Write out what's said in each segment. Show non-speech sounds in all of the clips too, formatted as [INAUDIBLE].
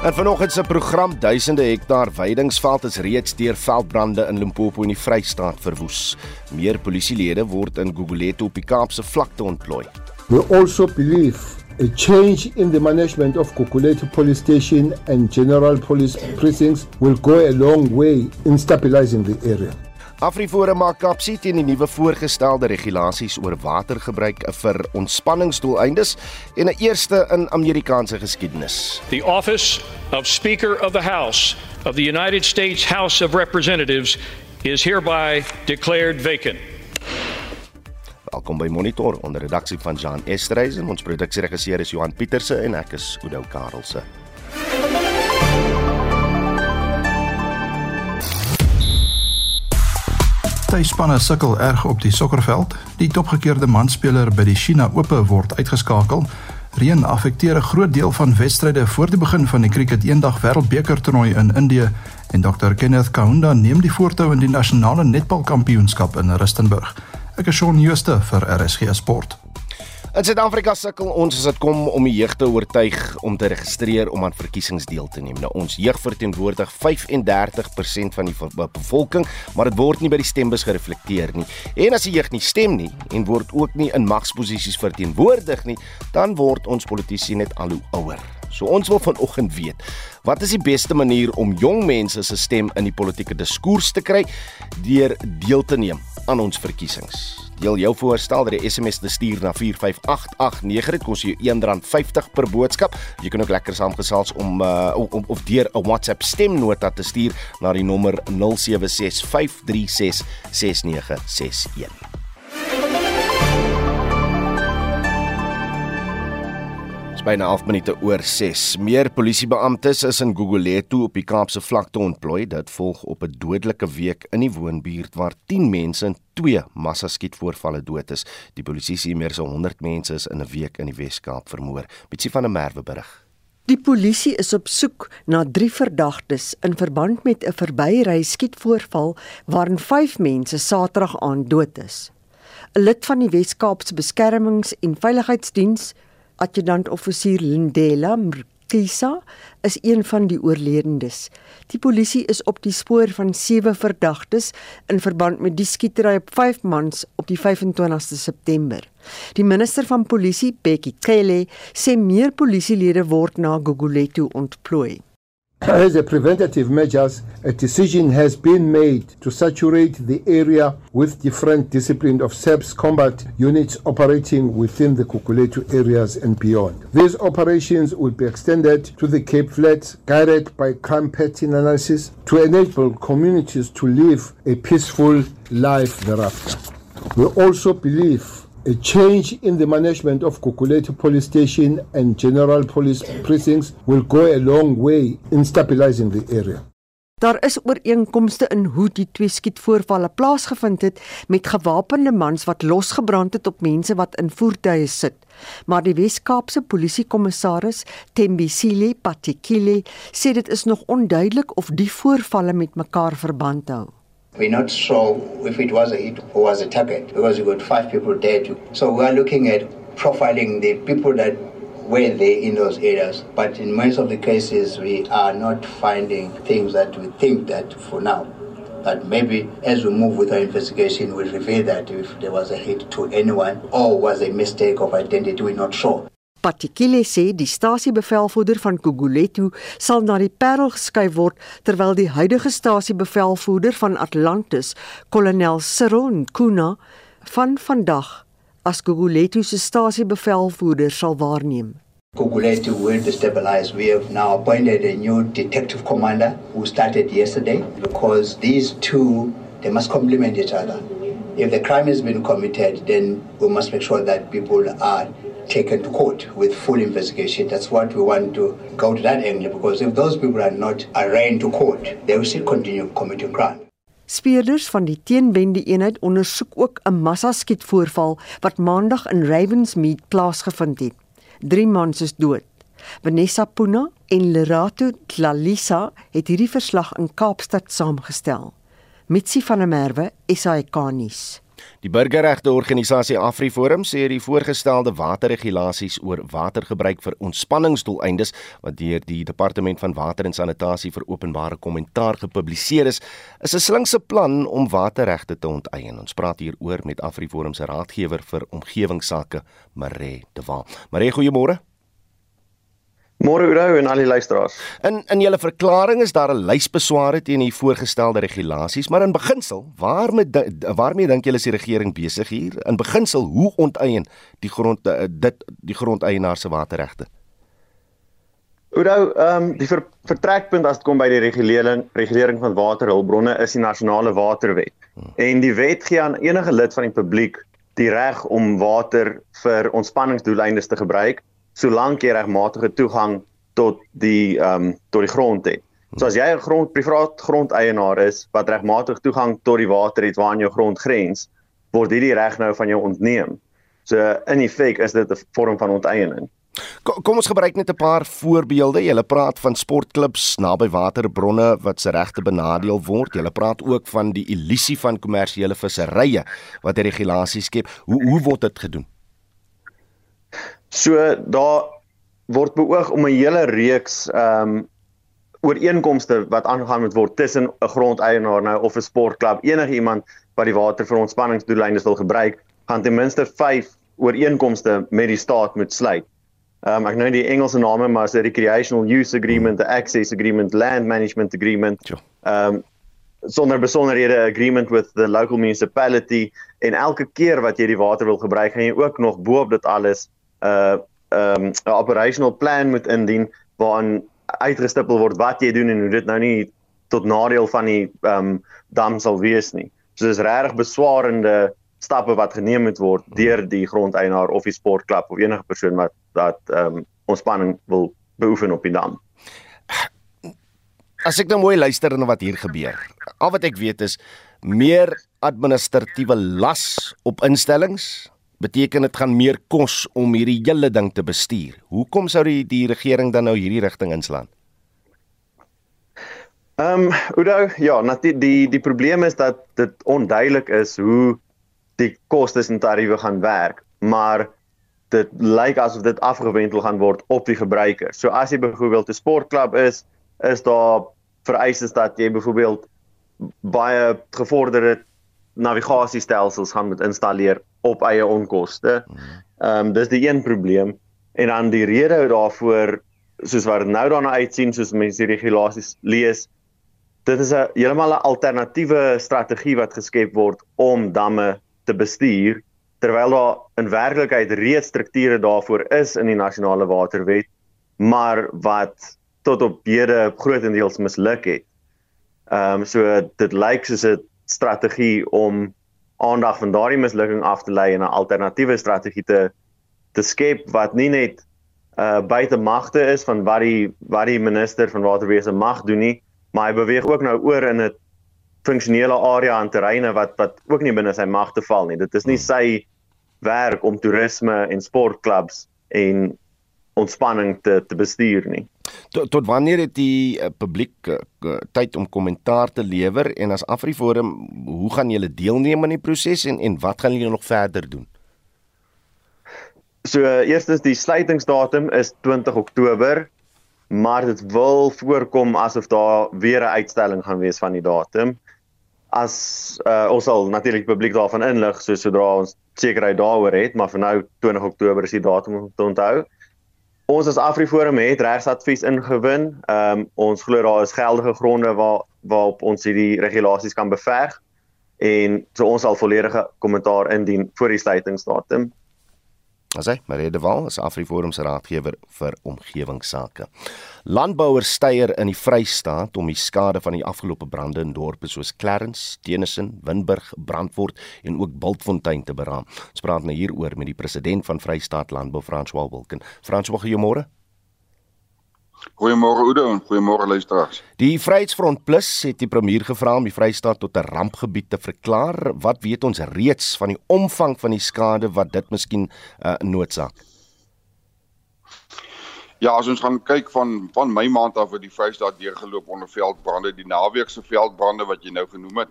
En vanoggend se program duisende hektaar weidingsveld is reeds deur veldbrande in Limpopo en die Vrystaat verwoes. Meer polisielede word in Gugulethu op die Kaapse vlakte ontplooi. We also believe a change in the management of Gugulethu Police Station and General Police Precincts will go a long way in stabilizing the area. Afriforum maak kapsie teen die nuwe voorgestelde regulasies oor watergebruik vir ontspanningsdoeleindes en 'n eerste in Amerikaanse geskiedenis. The office of Speaker of the House of the United States House of Representatives is hereby declared vacant. Welkom by Monitor onder redaksie van Jean Estreisen. Ons produksieregisseur is Johan Pieterse en ek is Oudou Karelse. Tuisspanne sukkel erg op die sokkerveld. Die topgekeerde manspeler by die China Ope word uitgeskakel. Reën affekteer 'n groot deel van wedstryde voor die begin van die Cricket Eendag Wêreldbeker toernooi in Indië en Dr Kenneth Kaunda neem die voortou in die nasionale netbalkampioenskap in Rustenburg. Ek is Shaun Schuster vir RSG Sport. In Suid-Afrika sukkel ons as dit kom om die jeug te oortuig om te registreer om aan verkiesings deel te neem. Nou ons jeug verteenwoordig 35% van die bevolking, maar dit word nie by die stembus gereflekteer nie. En as die jeug nie stem nie en word ook nie in magsposisies verteenwoordig nie, dan word ons politici net al hoe ouer. So ons wil vanoggend weet, wat is die beste manier om jong mense se stem in die politieke diskurs te kry deur deel te neem aan ons verkiesings? Deel jou voorstel deur 'n SMS te stuur na 45889. Dit kos jou R1.50 per boodskap. Jy kan ook lekker saamgesels om uh, om of deur 'n WhatsApp stemnota te stuur na die nommer 0765366961. Dis byna 11 minute oor 6. Meer polisiebeamptes is in Gugulethu op die Kaapse vlakte ontplooi. Dit volg op 'n dodelike week in die woonbuurt waar 10 mense in twee massaskietvoorvalle dood is. Die polisie sê meer as 100 mense is in 'n week in die Wes-Kaap vermoor. Bitsie van der Merwe berig. Die polisie is op soek na 3 verdagtes in verband met 'n verbyry skietvoorval waarin 5 mense Saterdag aand dood is. 'n Lid van die Wes-Kaapse Beskermings- en Veiligheidsdiens adjutant-offisier Lindela Mkisa is een van die oorledendes. Die polisie is op die spoor van sewe verdagtes in verband met die skietery op 5 mans op die 25ste September. Die minister van polisie, Bekkie Cele, sê meer polisielede word na Gugulethu ontplooi. As a preventative measures, a decision has been made to saturate the area with different disciplines of SEPS combat units operating within the Kukuletu areas and beyond. These operations will be extended to the Cape Flats, guided by crime pattern analysis, to enable communities to live a peaceful life thereafter. We also believe A change in the management of Kukuleti Police Station and General Police Precincts will go a long way in stabilizing the area. Daar is ooreenkomste in hoe die twee skietvoorvalle plaasgevind het met gewapende mans wat losgebrand het op mense wat in voertuie sit. Maar die Wes-Kaapse polisiekommissaris Tembisile Patikile sê dit is nog onduidelik of die voorvalle met mekaar verband hou. We're not sure if it was a hit or was a target because we got five people dead. So we are looking at profiling the people that were there in those areas. But in most of the cases, we are not finding things that we think that for now. But maybe as we move with our investigation, we'll reveal that if there was a hit to anyone or was a mistake of identity, we're not sure. Patikile sê die stasiebevelvoerder van Gugulethu sal na die Parel geskuif word terwyl die huidige stasiebevelvoerder van Atlantis, kolonel Cyril Nkuna, van vandag as Gugulethu se stasiebevelvoerder sal waarneem. Gugulethu will destabilize. We have now appointed a new detective commander who started yesterday because these two they must complement each other. If the crime has been committed, then we must make sure that people are taken to court with full investigation. That's what we want to go to that angle because if those people are not arraigned to court, they will still continue committing crime. Speerders van die teenwende eenheid ondersoek ook 'n massaskietvoorval wat maandag in Ravensmead plaasgevind het. 3 mans is dood. Vanessa Puna en Lerato Tlalisa het hierdie verslag in Kaapstad saamgestel. Mitsi van der Merwe, SAK nuus. Die burgerregte organisasie AfriForum sê die voorgestelde waterregulasies oor watergebruik vir ontspanningsdoeleindes wat deur die Departement van Water en Sanitasie vir openbare kommentaar gepubliseer is, is 'n slinkse plan om waterregte te onteien. Ons praat hieroor met AfriForum se raadgewer vir omgewingsake, Mare de Waal. Mare, goeiemôre. Môre Oudo en al die luisteraars. In in julle verklaring is daar 'n lys besware teen die voorgestelde regulasies, maar in beginsel, waarmee waarmee dink julle is die regering besig hier? In beginsel, hoe onteien die grond eh, dit die grondeienaar se waterregte? Oudo, ehm um, die ver, vertrekpunt as dit kom by die regulering regulering van waterhulpbronne is die nasionale waterwet. Hmm. En die wet gee aan enige lid van die publiek die reg om water vir ontspanningsdoeleindes te gebruik solank jy regmatige toegang tot die ehm um, tot die grond het. So as jy 'n grond privaat grondeienaar is wat regmatig toegang tot die water het waaraan jou grond grens, word hierdie reg nou van jou ontneem. So in feite is dit 'n vorm van onteiening. Kom ons gebruik net 'n paar voorbeelde. Jy praat van sportklubs naby waterbronne wat se regte benadeel word. Jy praat ook van die illusie van kommersiële visserye wat regulasies skep. Hoe hoe word dit gedoen? So daar word beoog om 'n hele reeks ehm um, ooreenkomste wat aangegaan moet word tussen 'n grondeienaar nou of 'n sportklub, enige iemand wat die water vir ontspanningsdoeleindes wil gebruik, gaan ten minste 5 ooreenkomste met die staat moet sluit. Ehm um, ek nou die Engelse name maar as 'n recreational use agreement, the access agreement, land management agreement. Ehm um, sonder besonderhede agreement with the local municipality en elke keer wat jy die water wil gebruik, gaan jy ook nog bo op dit alles 'n uh, um, 'n operational plan moet indien waarin uitgestipel word wat jy doen en hoe dit nou nie tot nadeel van die um, dam sal wees nie. So dis regtig beswarende stappe wat geneem moet word deur die grondeienaar of die sportklub of enige persoon wat dat um, ontspanning wil beoefen op die dam. As ek nou mooi luister na wat hier gebeur. Al wat ek weet is meer administratiewe las op instellings beteken dit gaan meer kos om hierdie hele ding te bestuur. Hoekom sou die die regering dan nou hierdie rigting inslaan? Ehm, um, Oudo, ja, natuurlik die die probleem is dat dit onduidelik is hoe die kostes en tariewe gaan werk, maar dit lyk asof dit afgewendel gaan word op die gebruiker. So as jy byvoorbeeld 'n sportklub is, is daar vereistes dat jy byvoorbeeld baie gevorderde navigasiestelsels gaan moet installeer op eie onkoste. Ehm um, dis die een probleem en dan die rede daarvoor soos wat nou daarna uitsien soos mense die regulasies lees dit is 'n heeltemal 'n alternatiewe strategie wat geskep word om damme te bestuur terwyl daar in werklikheid reeds strukture daarvoor is in die nasionale waterwet maar wat tot op hede grootendeels misluk het. Ehm um, so dit lyk soos 'n strategie om aandag van daardie mislukking af te lei en 'n alternatiewe strategie te te skep wat nie net uh buite magte is van wat die wat die minister van waterwese mag doen nie, maar hy beweeg ook nou oor in 'n funksionele area en terreine wat wat ook nie binne sy magte val nie. Dit is nie sy werk om toerisme en sportklubs en ontspanning te te bestuur nie. Tot, tot wanneer het die uh, publiek uh, tyd om kommentaar te lewer en as Afriforum hoe gaan julle deelneem aan die proses en en wat gaan julle nog verder doen? So uh, eerstens die sluitingsdatum is 20 Oktober, maar dit wil voorkom asof daar weer 'n uitstelling gaan wees van die datum. As uh, ons sal natuurlik publiek daarvan inlig so sodra ons sekerheid daaroor het, maar vir nou 20 Oktober is die datum om te onthou. Ons as AfriForum het regsadvies ingewin. Ehm um, ons glo daar is geldige gronde waar waarop ons hierdie regulasies kan beveg en so ons sal volledige kommentaar indien voor die sluitingsdatum. As hy, Marie de Waal is Afriforum se raadgewer vir omgewingsake. Landbouers steier in die Vrystaat om die skade van die afgelope brande in dorpe soos Clarence, Tenison, Winburg, Brandfort en ook Bultfontein te beraam. Ons praat nou hieroor met die president van Vrystaat Landbou, François Wilken. François, goeiemôre. Goeiemôre Oudo en goeiemôre luisteraars. Die Vryheidsfront Plus het die premier gevra om die Vrystaat tot 'n rampgebied te verklaar. Wat weet ons reeds van die omvang van die skade wat dit miskien uh, noodsaak? Ja, as ons gaan kyk van van my maand af wat die Vrystaat deurgeloop onder veldbrande, die naweek se veldbrande wat jy nou genoem het,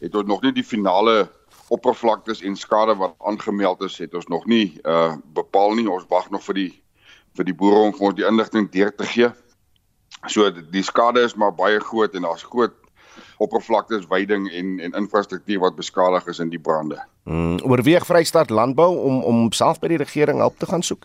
het tot nog nie die finale oppervlaktes en skade wat aangemeld is, het ons nog nie uh bepaal nie. Ons wag nog vir die vir die boere om vir ons die inligting deur te gee. So die skade is maar baie groot en daar's groot oppervlaktes, veiding en en infrastruktuur wat beskadig is in die brande. Mm, oorweeg Vrystaat Landbou om om self by die regering hulp te gaan soek.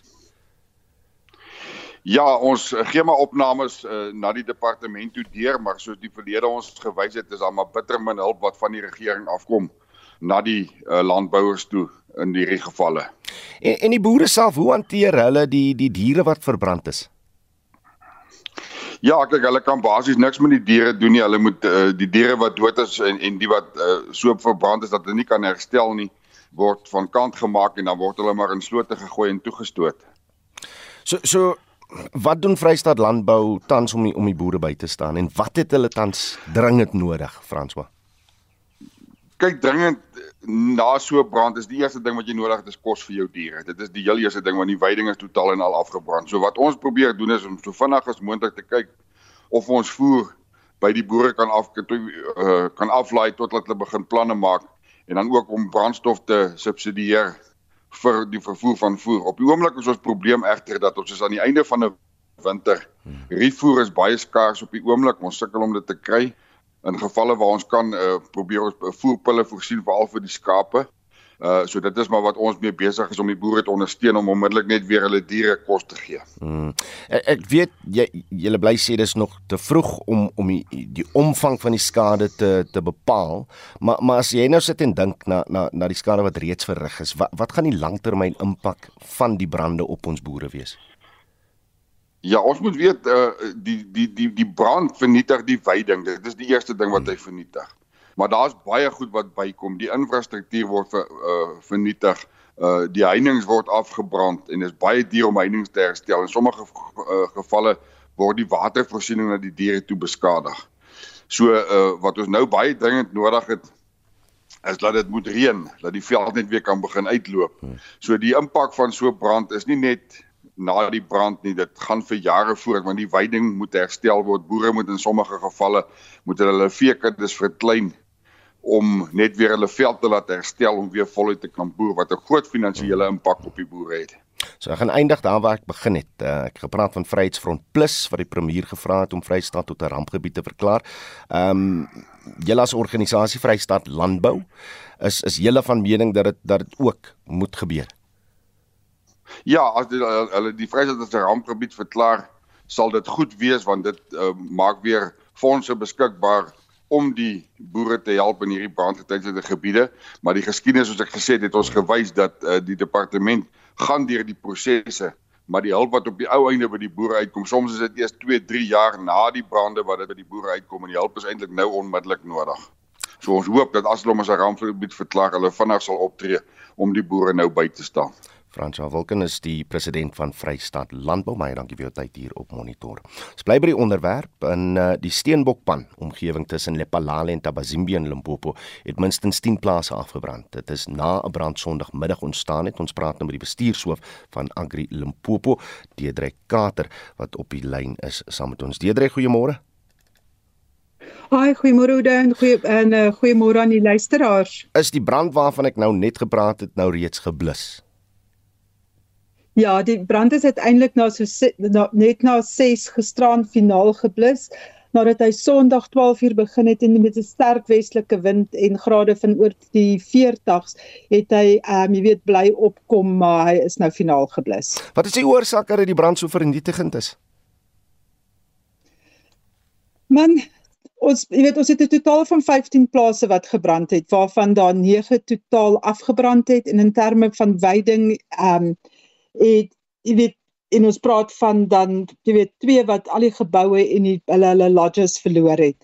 Ja, ons gee maar opnames uh, na die departement toe deur, maar soos die verlede ons gewys het, is daar maar bitter min hulp wat van die regering afkom na die uh, landbouers toe in hierdie gevalle. En en die boere self, hoe hanteer hulle die die diere wat verbrand is? Ja, kyk, hulle kan basies niks met die diere doen nie. Hulle moet uh, die diere wat dood is en en die wat uh, so verbrand is dat hulle nie kan herstel nie, word van kant gemaak en dan word hulle maar in slote gegooi en toegestoot. So so wat doen Vrystaat Landbou tans om die, om die boere by te staan en wat het hulle tans dringend nodig, François? kyk dringend na so 'n brand is die eerste ding wat jy nodig het is kos vir jou diere. Dit is die heel eerste ding want die veiding is totaal en al afgebrand. So wat ons probeer doen is om so vinnig as moontlik te kyk of ons voer by die boere kan af uh, kan aflaai totdat hulle begin planne maak en dan ook om brandstof te subsidieer vir die vervoer van voer. Op die oomblik is ons probleem egter dat ons is aan die einde van 'n winter. Hmm. Rietvoer is baie skaars op die oomblik. Ons sukkel om dit te kry in gevalle waar ons kan uh, probeer ons voerpille voorsien veral vir die skape. Uh so dit is maar wat ons mee besig is om die boere te ondersteun om onmiddellik net weer hulle diere kos te gee. Hmm. Ek, weet jy julle bly sê dis nog te vroeg om om die die omvang van die skade te te bepaal, maar maar as jy nou sit en dink na na na die skade wat reeds verrig is, wat wat gaan die langtermyn impak van die brande op ons boere wees? Ja, ons moet weet uh die die die die brand vernietig die veiding. Dit is die eerste ding wat hy vernietig. Maar daar's baie goed wat bykom. Die infrastruktuur word ver, uh vernietig. Uh die heininge word afgebrand en dis baie duur om heininge te herstel. In sommige uh, gevalle word die watervoorsiening na die diere toe beskadig. So uh wat ons nou baie dringend nodig het is dat dit moet reën, dat die veld net weer kan begin uitloop. So die impak van so 'n brand is nie net na die brand nie. Dit gaan vir jare voort want die veiding moet herstel word. Boere moet in sommige gevalle moet hulle veekuddes verklein om net weer hulle veld te laat herstel om weer voluit te kan boer wat 'n groot finansiële impak op die boere het. So ek gaan eindig daar waar ek begin het. Uh, ek gepraat van Vryheidsfront Plus wat die premier gevra het om Vrystaat tot 'n rampgebied te verklaar. Ehm um, julle as organisasie Vrystaat Landbou is is julle van mening dat dit dat dit ook moet gebeur. Ja, as die, uh, hulle die Vryheid as 'n rampgebied verklaar, sal dit goed wees want dit uh, maak weer fondse beskikbaar om die boere te help in hierdie brandgetuigde gebiede, maar die geskiedenis soos ek gesê het, het ons gewys dat uh, die departement gaan deur die prosesse, maar die hulp wat op die ou einde by die boere uitkom, soms is dit eers 2, 3 jaar na die brande wat dit by die boere uitkom en die hulp is eintlik nou onmiddellik nodig. So ons hoop dat as hulle ons 'n rampgebied verklaar, hulle vinnig sal optree om die boere nou by te staan. Fransja Wilken is die president van Vrystaat Landbou. Baie dankie vir jou tyd hier op Monitor. Ons bly by die onderwerp in uh, die Steenbokpan omgewing tussen Lepalale en Tabazimbi in Limpopo het minstens 10 plase afgebrand. Dit is na 'n brand Sondagmiddag ontstaan het. Ons praat nou met die bestuurshoof van Agri Limpopo, Deedrey Kater wat op die lyn is saam met ons. Deedrey, goeiemôre. Haai, goeiemôre Oude en goeie en uh, goeiemôre aan die luisteraars. Is die brand waarvan ek nou net gepraat het nou reeds geblus? Ja, die brand is uiteindelik na so na, net na 6 gisteraan finaal geblus nadat hy Sondag 12 uur begin het en met 'n sterk westelike wind en grade van oor die 40s het hy ehm um, jy weet bly opkom maar hy is nou finaal geblus. Wat is die oorsaak dat die brand so vernietigend is? Man ons jy weet ons het 'n totaal van 15 plase wat gebrand het waarvan daar 9 totaal afgebrand het en in terme van veiding ehm um, het jy weet en ons praat van dan jy weet twee wat al die geboue en die hulle hulle lodges verloor het.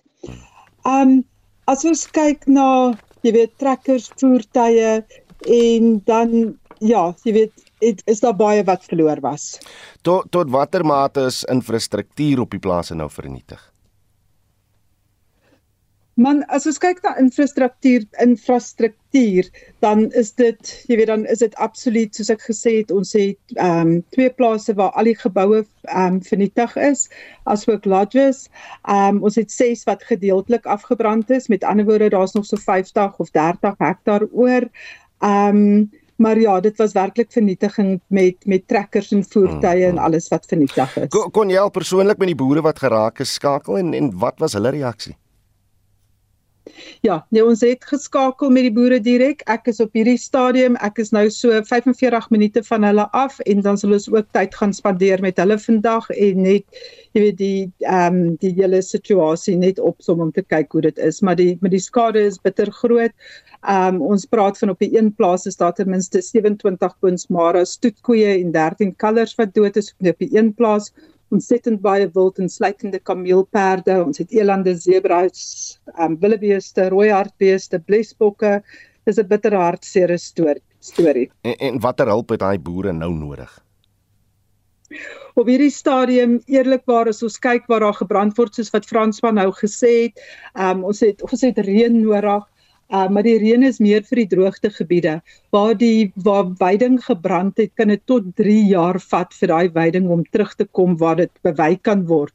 Um as ons kyk na jy weet trekkers, voertuie en dan ja, jy weet dit is daar baie wat verloor was. Tot tot watter mate is infrastruktuur op die plase nou vernietig? Man as ons kyk na infrastruktuur infrastruktuur dan is dit jy weet dan is dit absoluut soos ek gesê het ons het ehm um, twee plase waar al die geboue ehm um, vernietig is asook lodges. Ehm um, ons het 6 wat gedeeltelik afgebrand is. Met ander woorde daar's nog so 50 of 30 hektaar oor. Ehm um, maar ja, dit was werklik vernietiging met met trekkers en voertuie en alles wat vernietig is. Kon, kon jy al persoonlik met die boere wat geraak is skakel en en wat was hulle reaksie? Ja, nee, ons het geskakel met die boere direk. Ek is op hierdie stadium, ek is nou so 45 minute van hulle af en dan sal ons ook tyd gaan spandeer met hulle vandag en net jy weet die ehm um, die hele situasie net opsom om te kyk hoe dit is, maar die met die skade is bitter groot. Ehm um, ons praat van op die een plaas is daar ten minste 27 bonsmara stoetkoeie en 13 kalvers wat dood is op die een plaas ontsettend baie wild en sluitende kameelperde, ons het elande, zebras, um, wildebeeste, rooi hartbeeste, blesbokke. Dis 'n bitter hartseer storie. storie. En, en watter hulp het daai boere nou nodig? Op hierdie stadium eerlikwaar as ons kyk waar daar gebrand word soos wat Fransman nou gesê het, um, ons het ons het reën nodig. Uh, maar die reën is meer vir die droogte gebiede waar die waar weiding gebrand het kan dit tot 3 jaar vat vir daai weiding om terug te kom waar dit bewy kan word.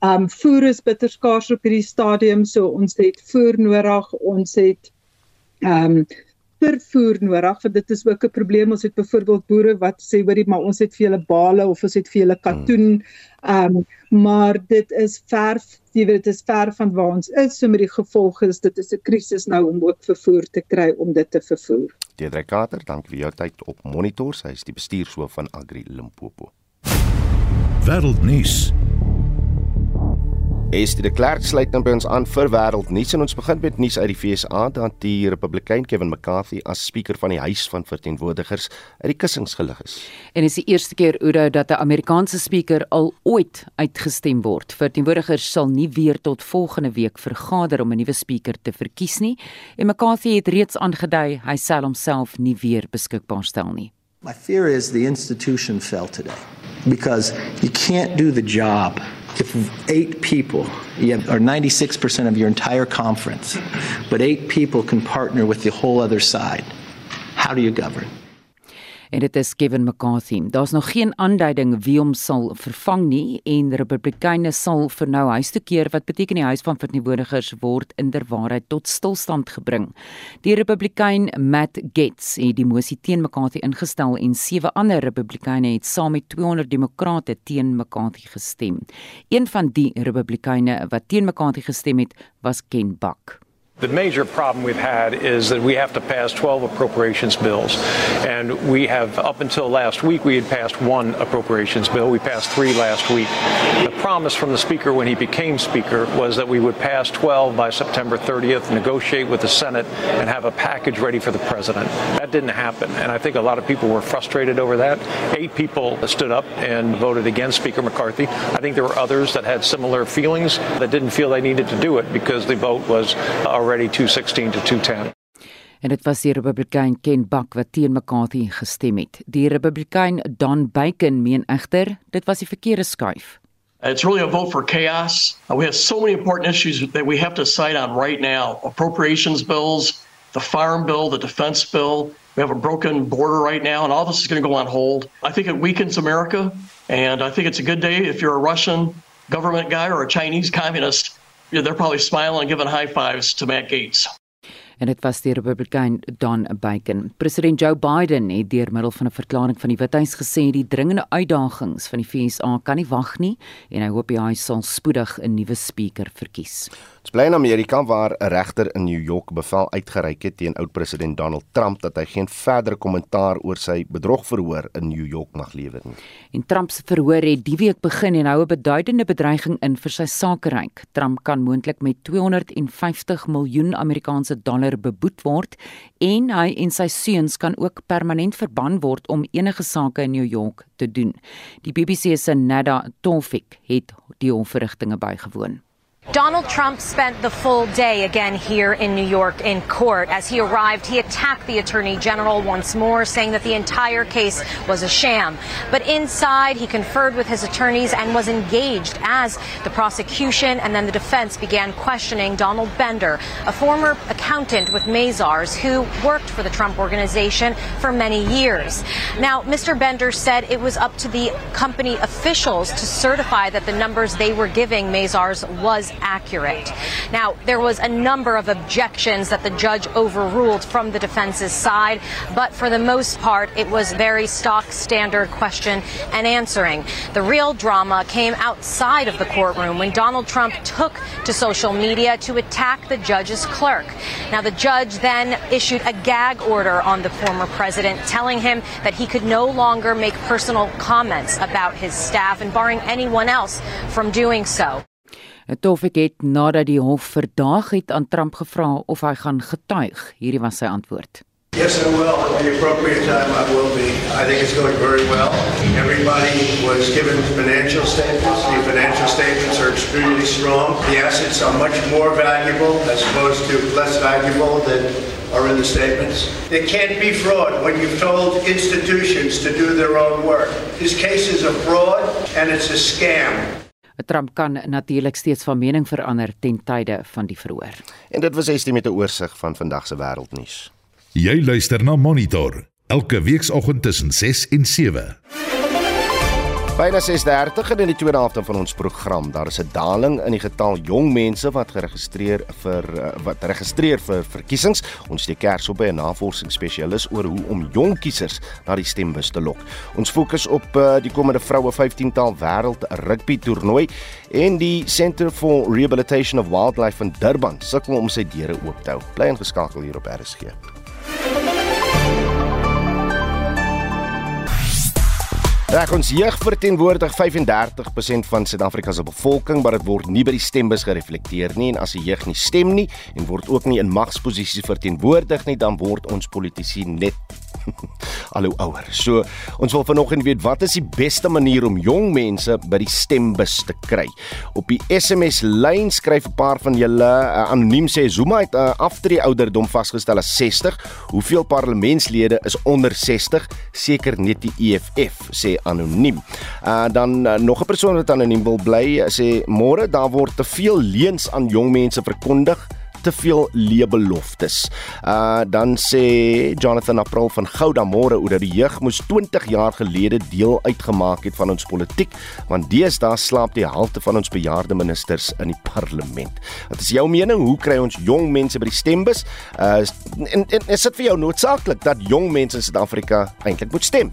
Um voer is bitter skaars op hierdie stadium so ons het voer nodig ons het um vervoer nodig want dit is ook 'n probleem. Ons het byvoorbeeld boere wat sê hoorie maar ons het vir hulle bale of ons het vir hulle katoen. Um maar dit is ver jy weet dit is ver van waar ons is so met die gevolge is dit is 'n krisis nou om ook vervoer te kry om dit te vervoer. Deidre Carter, dankie vir jou tyd op Monitor. Sy is die bestuurshoof van Agri Limpopo. Wêreldnuus. Es die Klerk sluit dan by ons aan vir wêreldnuus en ons begin met nuus uit die FSA dat die Republikein Kevin McCarthy as spreker van die Huis van Verteenwoordigers uit die kussings gelig is. En is die eerste keer Oudo dat 'n Amerikaanse spreker al ooit uitgestem word. Verteenwoordigers sal nie weer tot volgende week vergader om 'n nuwe spreker te verkies nie en McCarthy het reeds aangedui hy sal homself nie weer beskikbaar stel nie. My fear is the institution fell today because you can't do the job if eight people, have, or 96% of your entire conference, but eight people can partner with the whole other side, how do you govern? En dit is Kevin McCarthy. Daar's nog geen aanduiding wie hom sal vervang nie en Republikeine sal vir nou huis toe keer wat beteken die huis van verteenwoordigers word inderwaarheid tot stilstand gebring. Die Republikein Matt Gaetz het die mosie teen McCarthy ingestel en sewe ander Republikeine het saam met 200 Demokrate teen McCarthy gestem. Een van die Republikeine wat teen McCarthy gestem het, was Ken Buck. The major problem we've had is that we have to pass 12 appropriations bills. And we have, up until last week, we had passed one appropriations bill. We passed three last week. The promise from the Speaker when he became Speaker was that we would pass 12 by September 30th, negotiate with the Senate, and have a package ready for the President. That didn't happen. And I think a lot of people were frustrated over that. Eight people stood up and voted against Speaker McCarthy. I think there were others that had similar feelings that didn't feel they needed to do it because the vote was already already 216 to 210. En dit was die Republikein Ken Buck wat teen McCarthy gestem het. Die Republikein Don Bacon meen egter dit was die verkeerde skuif. It's really a vote for chaos. Uh, we have so many important issues that we have to decide on right now. Appropriations bills, the farm bill, the defense bill. We have a broken border right now, and all this is going to go on hold. I think it weakens America, and I think it's a good day if you're a Russian government guy or a Chinese communist yeah, they're probably smiling and giving high fives to Matt Gates. En dit was die Republikein Don Bacon. President Joe Biden het deur middel van 'n verklaring van die Withuis gesê die dringende uitdagings van die FSA kan nie wag nie en hy hoop hy sal spoedig 'n nuwe spreker verkies. Ons bly in Amerika waar 'n regter in New York bevel uitgereik het teen oud-president Donald Trump dat hy geen verdere kommentaar oor sy bedrogverhoor in New York mag lewer nie. En Trump se verhoor het die week begin en hou 'n beduidende bedreiging in vir sy sakeryk. Trump kan moontlik met 250 miljoen Amerikaanse dollar beboet word en hy en sy seuns kan ook permanent verban word om enige sake in New York te doen. Die BBC se Nada Tofik het die hofverrigtinge bygewoon. Donald Trump spent the full day again here in New York in court. As he arrived, he attacked the Attorney General once more, saying that the entire case was a sham. But inside, he conferred with his attorneys and was engaged as the prosecution and then the defense began questioning Donald Bender, a former accountant with Mazars who worked for the Trump organization for many years. Now, Mr. Bender said it was up to the company officials to certify that the numbers they were giving Mazars was accurate. Now, there was a number of objections that the judge overruled from the defense's side, but for the most part, it was very stock standard question and answering. The real drama came outside of the courtroom when Donald Trump took to social media to attack the judge's clerk. Now, the judge then issued a gag order on the former president, telling him that he could no longer make personal comments about his staff and barring anyone else from doing so. Tofik het nadat die hof verdaag het aan Trump gevra of hy gaan getuig. Hierdie was sy antwoord. Yes, I will. At the appropriate time, I will be. I think it's going very well. Everybody was given financial statements. The financial statements are extremely strong. The assets are much more valuable as opposed to less valuable than are in the statements. There can't be fraud when you've told institutions to do their own work. This case is a fraud and it's a scam. Trump kan natuurlik steeds van mening verander ten tye van die verhoor. En dit was Estie met 'n oorsig van vandag se wêreldnuus. Jy luister na Monitor elke weekoggend tussen 6 en 7. Byna 6:30 in die tweede helfte van ons program. Daar is 'n daling in die getal jong mense wat geregistreer vir eh, wat registreer vir verkiesings. Ons steek kers op by 'n navorsingsspesialis oor hoe om jong kiesers na die stembus te lok. Ons fokus op uh, die komende vroue 15-tal wêreld rugby toernooi en die Centre for Rehabilitation of Wildlife in Durban sukkel om sy deure oop te hou. Bly ingeskakel hier op RSG. Reg ons jeug verteenwoordig 35% van Suid-Afrika se bevolking, maar dit word nie by die stembus gereflekteer nie en as die jeug nie stem nie en word ook nie in magsposisies verteenwoordig nie, dan word ons politici net [LAUGHS] al hoe ouer. So, ons wil vanoggend weet wat is die beste manier om jong mense by die stembus te kry. Op die SMS lyn skryf 'n paar van julle uh, anoniem sê Zuma het uh, aftree ouderdom vasgestel as 60. Hoeveel parlementslede is onder 60? Seker net die EFF sê anoniem. Uh dan uh, nog 'n persoon wat anoniem wil bly sê môre daar word te veel leuns aan jong mense verkondig te veel leebeloftes. Uh dan sê Jonathan April van Gouda môre oor dat die jeug moes 20 jaar gelede deel uitgemaak het van ons politiek, want deesdae slaap die helfte van ons bejaarde ministers in die parlement. Wat is jou mening? Hoe kry ons jong mense by die stembus? Uh en, en is dit vir jou noodsaaklik dat jong mense in Suid-Afrika eintlik moet stem?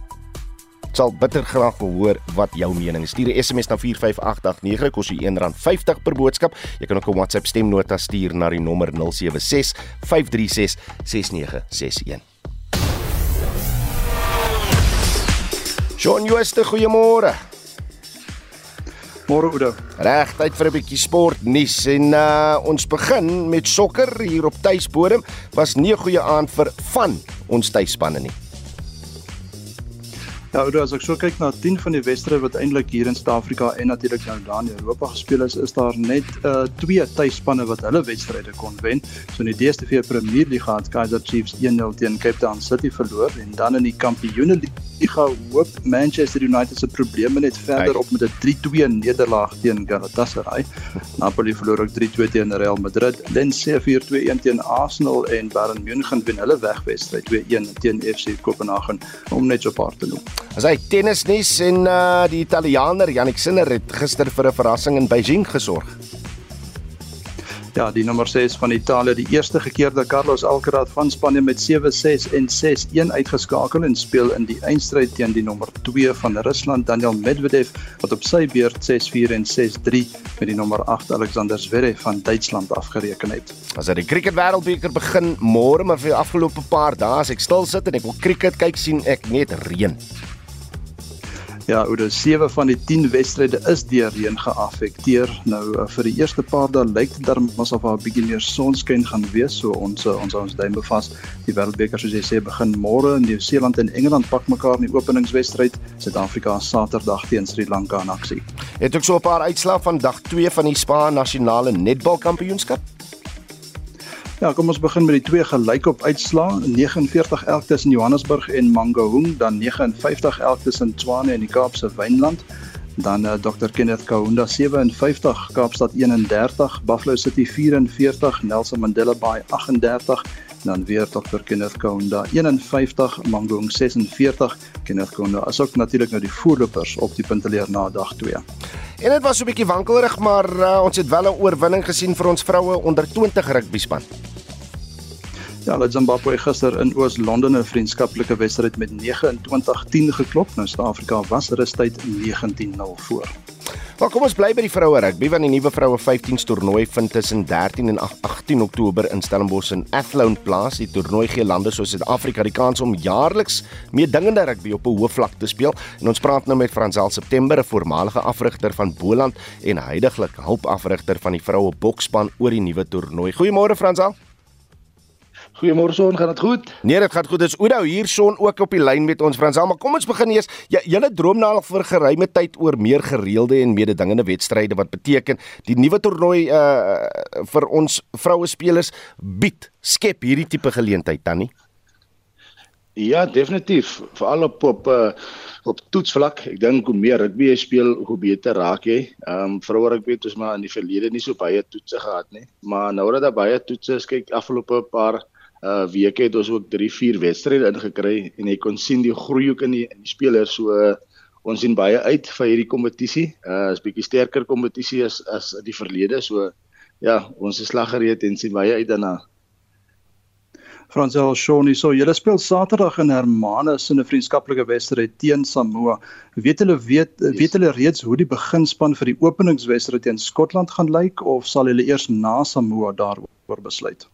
Sal bitter graag wil hoor wat jou mening is. Stuur 'n SMS na 45889 kos jy R1.50 per boodskap. Jy kan ook 'n WhatsApp stemnota stuur na die nommer 076 536 6961. Shaun Jooste, goeiemôre. Môre Oudo. Reg, tyd vir 'n bietjie sport nuus en uh, ons begin met sokker hier op tuisbodem. Was nie 'n goeie aand vir van ons tuisspanne nie. Ja, ou, as ek so kyk na 10 van die wedstryde wat eintlik hier in Suid-Afrika en natuurlik nou daar in Europa gespeel is, is daar net uh twee tuisspanne wat hulle wedstryde kon wen. So in die DStv Premier League het Kaizer Chiefs 1-0 teen Cape Town City verloor en dan in die Kampioenligga hoop Manchester United se probleme net verder op met 'n 3-2 nederlaag teen Galatasaray. Napoli verloor ook 3-2 teen Real Madrid. Lens 4-2-1 teen Arsenal en Bayern München wen hulle wegwedstryd 2-1 teen FC Kopenhagen om net so 'n paar te noem. As hy tennisnuus en uh die Italianer Jannik Sinner het gister vir 'n verrassing in Beijing gesorg. Ja, die nommer 6 van Italië, die eerste keer dat Carlos Alcaraz van Spanje met 7-6 en 6-1 uitgeskakel en speel in die eindstryd teen die nommer 2 van Rusland, Daniel Medvedev, wat op sy beurt 6-4 en 6-3 met die nommer 8 Alexander Zverev van Duitsland afgereken het. As dit die cricket wêreldbeker begin môre, maar vir die afgelope paar dae as ek stil sit en ek wil cricket kyk, sien ek net reën. Ja, oor die 7 van die 10 wedstryde is deur reën geaffekteer. Nou uh, vir die eerste paar dae lyk dit dan asof daar 'n bietjie meer sonskyn gaan wees, so ons uh, ons ons duim bevas. Die Wêreldbeker soos jy sê begin môre. Nieu-Seeland en Engeland pak mekaar in die openingswedstryd. Suid-Afrika Saterdag teen Sri Lanka in aksie. Het ook so 'n paar uitslae van dag 2 van die Spa nasionale netbalkampioenskap. Ja, kom ons begin met die twee gelykop uitslae. 49 elk tussen Johannesburg en Mangaung, dan 59 elk tussen Tshwane en die Kaapse Wynland. Dan uh, Dr Kenneth Kaunda 57, Kaapstad 31, Buffalo City 44, Nelson Mandela Bay 38 dan weer Dr Kenneth Kaunda 51 Mangaung 46 Kenneth Kaunda asook natuurlik nou die voorlopers op die punteleer na dag 2. En dit was so 'n bietjie wankelrig maar uh, ons het wel 'n oorwinning gesien vir ons vroue onder 20 rugby span. Ja, hulle Zimbabwe gister in Oos-London 'n vriendskaplike wedstryd met 29-10 geklop. Nou Suid-Afrika was rustyd 19-0 voor. Maar kom ons bly by die vroue rugby want die nuwe vroue 15s toernooi vind tussen 13 en 18 Oktober in Stellenbosch in Athlone plaas. Die toernooi gee lande soos Suid-Afrika die kans om jaarliks meedingende rugby op 'n hoë vlak te speel. En ons praat nou met Fransel September, 'n voormalige afrigter van Boland en heidaglik hulpafrigter van die vroue boksspan oor die nuwe toernooi. Goeiemôre Fransel. Goeiemôre son, gaan dit goed? Nee, dit gaan goed. Dis Oudo hier son ook op die lyn met ons Frans. Maar kom ons begin eers. Ja, julle droom nou al vir geruime tyd oor meer gereelde en mededingende wedstryde wat beteken die nuwe toernooi uh vir ons vroue spelers bied skep hierdie tipe geleentheid tannie. Ja, definitief. Veral op op uh op toetsvlak. Ek dink hoe meer rugby jy speel, hoe beter raak jy. Ehm um, vroue rugby het ons maar in die verlede nie so baie toetse gehad nie. Maar nou dat daar baie toetse is, kyk afgelope paar uh weke het ons ook 3 4 wedstryde ingekry en jy kon sien die groei ook in die in die spelers so uh, ons sien baie uit vir hierdie kompetisie. Uh is bietjie sterker kompetisie as as die verlede. So ja, ons is slaggereed en sien baie uit daarna. Fransel Shawnee, so julle speel Saterdag in Hermanus in 'n vriendskaplike wedstryd teen Samoa. Weet hulle weet weet hulle reeds hoe die beginspan vir die openingswedstryd teen Skotland gaan lyk of sal hulle eers na Samoa daaroor besluit?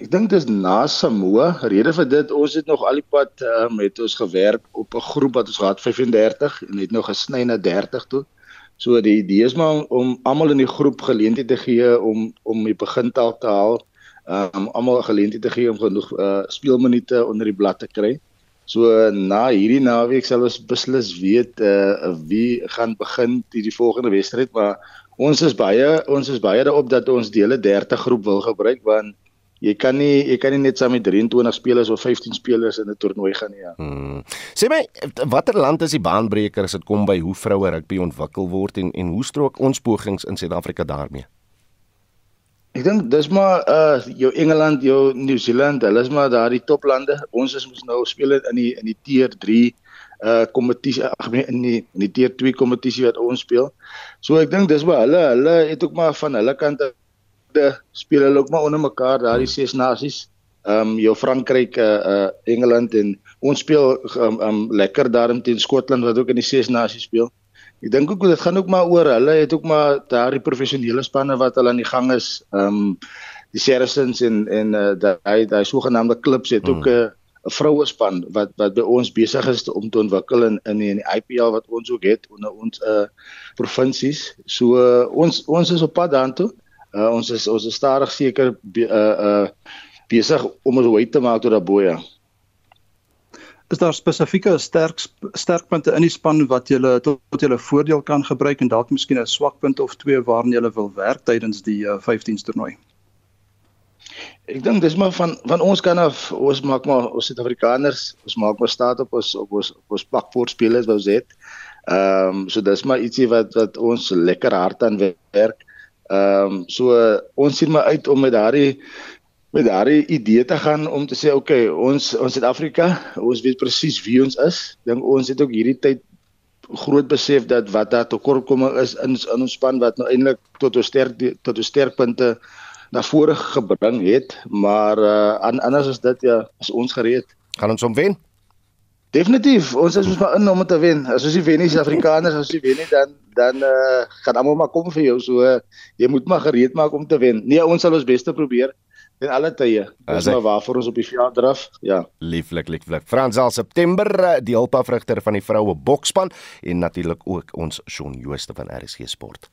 Ek dink dis na Samoa. Rede vir dit, ons het nog al die pad uh, met ons gewerk op 'n groep wat ons gehad 35 en het nog gesny na 30 toe. So die idee is maar om, om almal in die groep geleentheid te gee om om die begintaal te haal. Um almal geleentheid te gee om genoeg uh, speelminute onder die blad te kry. So na hierdie naweek sal ons beslis weet uh, wie gaan begin die, die volgende wedstryd, maar ons is baie ons is baie daarop dat ons dele 30 groep wil gebruik want jy kan nie jy kan nie net saam met 23 spelers of 15 spelers in 'n toernooi gaan nie ja. Hmm. Sê my watter land is die baanbreker as dit kom by hoe vroue rugby ontwikkel word en en hoe strook ons pogings in Suid-Afrika daarmee? Ek dink dis maar uh jou Engeland, jou Nieu-Seeland, hulle is maar daardie toplande. Ons is mos nou speel in die in die tier 3 uh kompetisie ag nee in die in die tier 2 kompetisie wat ons speel. So ek dink dis maar hulle hulle het ook maar van hulle kant de speel hulle ook maar onder mekaar daai ses nasies. Ehm um, jou Frankryk, uh, uh Engeland en ons speel um, um lekker daarin teen Skotland wat ook in die ses nasies speel. Ek dink ook dit gaan ook maar oor hulle het ook maar daai professionele spanne wat hulle aan die gang is. Ehm um, die Saracens en en uh, daai daai sogenaamde klubs het ook 'n uh, vroue span wat wat by ons besig is om te ontwikkel in in die, in die IPL wat ons ook het onder ons uh provinsies. So uh, ons ons is op pad daartoe. Uh, ons is ons is stadig seker be, uh uh besig om ons hoe te maak tot daarbye. Ja. Is daar spesifieke sterk sterkpunte in die span wat jy tot, jy voordeel kan gebruik en dalk miskien 'n swakpunt of twee waarna jy wil werk tydens die uh, 15s toernooi? Ek dink dis maar van van ons kan af ons maak maar ons Suid-Afrikaners, ons maak maar staat op ons op ons op ons pakvoorspelers wou sê. Ehm um, so dis maar ietsie wat wat ons lekker hard aan werk. Ehm um, so ons sien maar uit om met daardie met daardie idee te gaan om te sê okay, ons ons Suid-Afrika, ons weet presies wie ons is. Dink ons het ook hierdie tyd groot besef dat wat daar tekortkominge is in in ons span wat nou eintlik tot ons sterk tot ons sterkpunte na vore gebring het, maar uh anders as dit ja, is ons gereed. Gaan ons hom wen? Definitief, ons is ons maar in om te wen. As ons nie wen nie, Suid-Afrikaners, as ons nie wen nie, dan dan uh, gaan almal maar kom vir jou. So uh, jy moet maar gereed maak om te wen. Nee, ons sal ons bes te probeer. in alle tye. Dis maar waarvoor ons op die veld draf. Ja. Lieflik, lieflik. Frans al September eh, die hulpafrigter van die vroue boksspan en natuurlik ook ons Shaun Jooste van RSG Sport.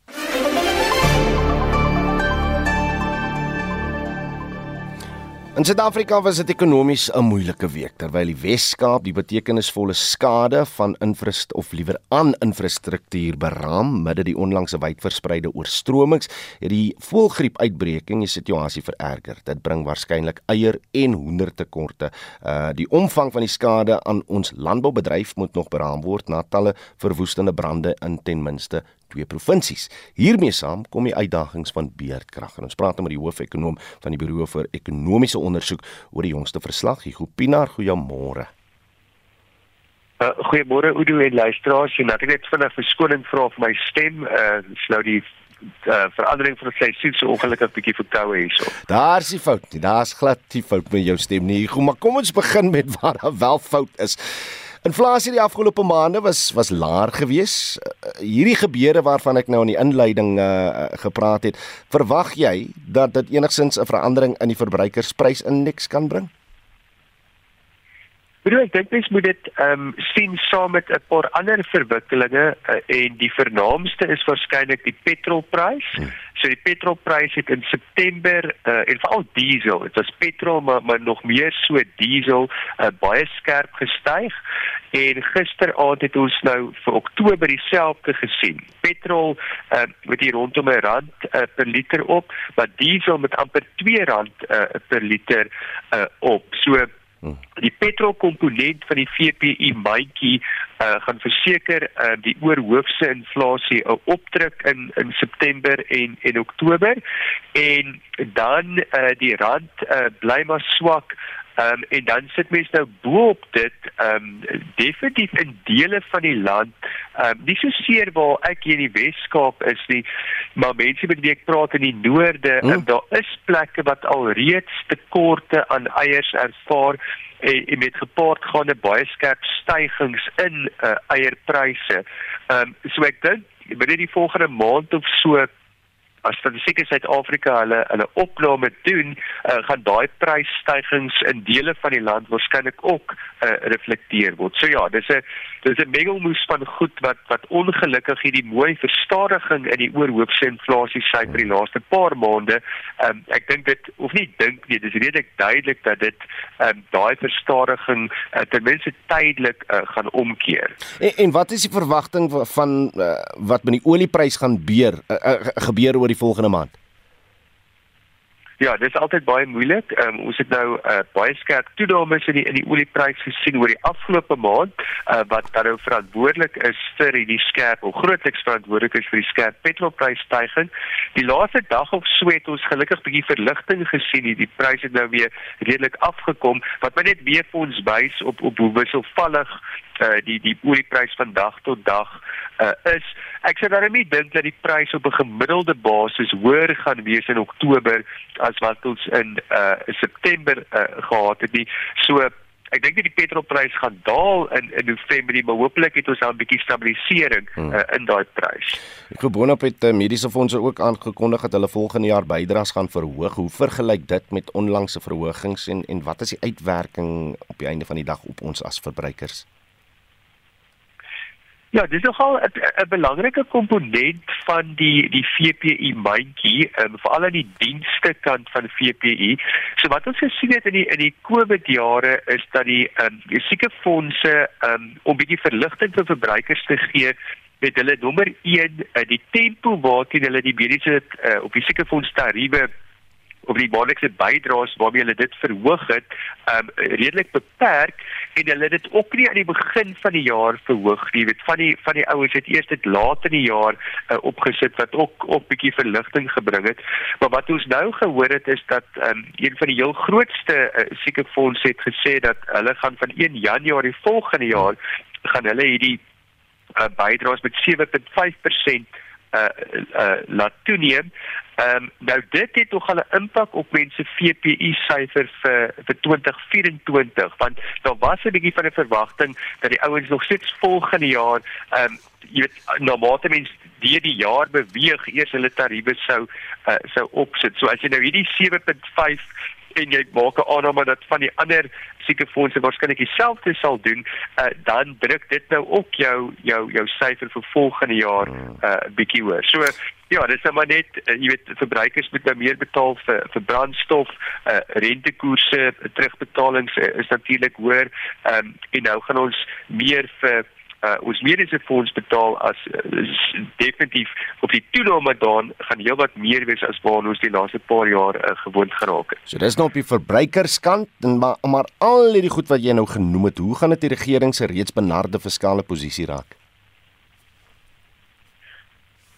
In Suid-Afrika was dit ekonomies 'n moeilike week terwyl die Wes-Kaap die betekenisvolle skade van infrastruktuur of liewer aan infrastruktuur beraam midde die onlangse wydverspreide oorstromings het die voëlgriep-uitbreking die situasie vererger. Dit bring waarskynlik eier en hoendertekorte. Uh die omvang van die skade aan ons landboubedryf moet nog beraam word na talle verwoestende brande in ten minste twee provinsies. Hiermee saam kom die uitdagings van beerdkrag. En ons praat nou met die hoofekonoom van die Buro vir Ekonomiese Onderzoek oor die jongste verslag. Hugo Pinaar, goeiemôre. Uh, goeiemôre Udo en luisteraars. Jy net net vinnig verskoning vra vir my stem. Uh dis nou die uh verandering van die seisoen so ongelukkig bietjie verkoue hierso. Daar's die fout. Daar's glad die fout met jou stem nie. Hugo, maar kom ons begin met waar daar wel fout is. Inflasie die afgelope maande was was laer gewees. Uh, hierdie gebeure waarvan ek nou in die inleiding uh, gepraat het, verwag jy dat dit enigsins 'n verandering in die verbruikersprysindeks kan bring? Bedoel ek dink mens moet dit ehm um, sien saam met 'n paar ander verwikkelinge uh, en die vernaamste is waarskynlik die petrolprys. Hmm. So die petrolprys het in September uh, en veral diesel, dit was petrol maar maar nog meer so diesel uh, baie skerp gestyg en gisteraand het ons nou vir Oktober dieselfde gesien. Petrol uh, met hier rondom 'n rand uh, per liter op, maar diesel met amper 2 rand uh, per liter uh, op. So Die petrolkomponent van die VPI mandjie uh, gaan verseker uh, die oorhoofse inflasie 'n opdruk in in September en en Oktober. En dan uh, die rand uh, bly maar swak Um, en dan sit mense nou bo-op dit ehm um, definitief in dele van die land ehm um, nie so seer waar ek hier in die Wes-Kaap is nie maar mense met wie ek praat in die noorde hmm. en daar is plekke wat alreeds tekorte aan eiers ervaar en, en met gepaard gaande baie skerp stygings in uh, eierpryse. Ehm um, so ek dink binne die volgende maand of so as Statistiek Suid-Afrika hulle hulle opname doen, uh, gaan daai prysstygings in dele van die land waarskynlik ook uh, reflekteer word. So ja, dis 'n dis 'n mengelmoes van goed wat wat ongelukkig hierdie mooi verstadiging in die oorhoofse inflasie syfer die laaste paar maande. Um, ek dink dit of nie dink nie, dis redelik duidelik dat dit um, daai verstadiging uh, ten minste tydelik uh, gaan omkeer. En, en wat is die verwagting van uh, wat met die olieprys gaan beer uh, uh, gebeur oor die volgende maand? Ja, dit is altyd baie moeilik. Um, ons het nou uh, baie skerp toenames in die in die oliepryse gesien oor die afgelope maand uh, wat dan nou verantwoordelik is vir hierdie skerp of grootliks verantwoordelik is vir die skerp petrolprysstyging. Die laaste dag of so het ons gelukkig bietjie verligting gesien. Die, die pryse het nou weer redelik afgekom wat my net weer vir ons wys op op hoe wisselvallig uh, die die olieprys van dag tot dag uh, is. Ek sou daarmee dink dat die prys op 'n gemiddelde basis hoër gaan wees in Oktober as wat ons in uh, September uh, gehad het. Die so Ek dink die petrolprys gaan daal in in November, maar hopelik het ons al 'n bietjie stabilisering hmm. uh, in daai prys. Ek gebon op het uh, mediese fondse ook aangekondig dat hulle volgende jaar bydraes gaan verhoog. Hoe vergelyk dit met onlangse verhogings en en wat is die uitwerking op die einde van die dag op ons as verbruikers? Ja, dis nogal 'n belangrike komponent van die die VPI mandjie, um, veral aan die dienste kant van VPI. So wat ons gesien het in die in die COVID jare is dat die um, die siekefondse um, om bietjie verligting vir verbruikers te gee met hulle nommer 1 uh, die tempo waarteen hulle die mediese uh, op die siekefonds tariewe of die maandelikse bydraes waarmee hulle dit verhoog het, um redelik beperk en hulle het dit ook nie aan die begin van die jaar verhoog nie. Jy weet van die van die ouens het eers dit laat in die jaar uh, opgesit wat ook ook bietjie verligting gebring het. Maar wat ons nou gehoor het is dat um een van die heel grootste uh, siekefondse het gesê dat hulle gaan van 1 Januarie volgende jaar gaan hulle hierdie uh, bydraes met 7.5% uh uh laat toeneem. Ehm um, nou dit het tog 'n impak op mense VPI syfer vir vir 2024 want daar was 'n bietjie van 'n verwagting dat die ouens nog steeds volgende jaar ehm um, jy weet nou maar mense die die jaar beweeg eers hulle tariewe sou uh, sou opsit. So as jy nou hierdie 7.5 en jy maak 'n aanname dat van die ander siekefondse waarskynlik dieselfde sal doen, uh, dan druk dit nou ook jou jou jou syfer vir volgende jaar 'n hmm. uh, bietjie hoër. So Ja, dis nou maar net uh, jy weet verbruikers moet nou meer betaal vir vir brandstof, uh, rentekoerse, terugbetalings uh, is natuurlik hoër. Ehm um, en nou gaan ons meer vir uh, ons mediese fonds betaal as uh, definitief op die toename dan gaan heelwat meer wees as waar ons die laaste paar jaar uh, gewoond geraak het. So dis nou op die verbruikerskant en maar maar al hierdie goed wat jy nou genoem het, hoe gaan dit die regering se reeds benarde fiskale posisie raak?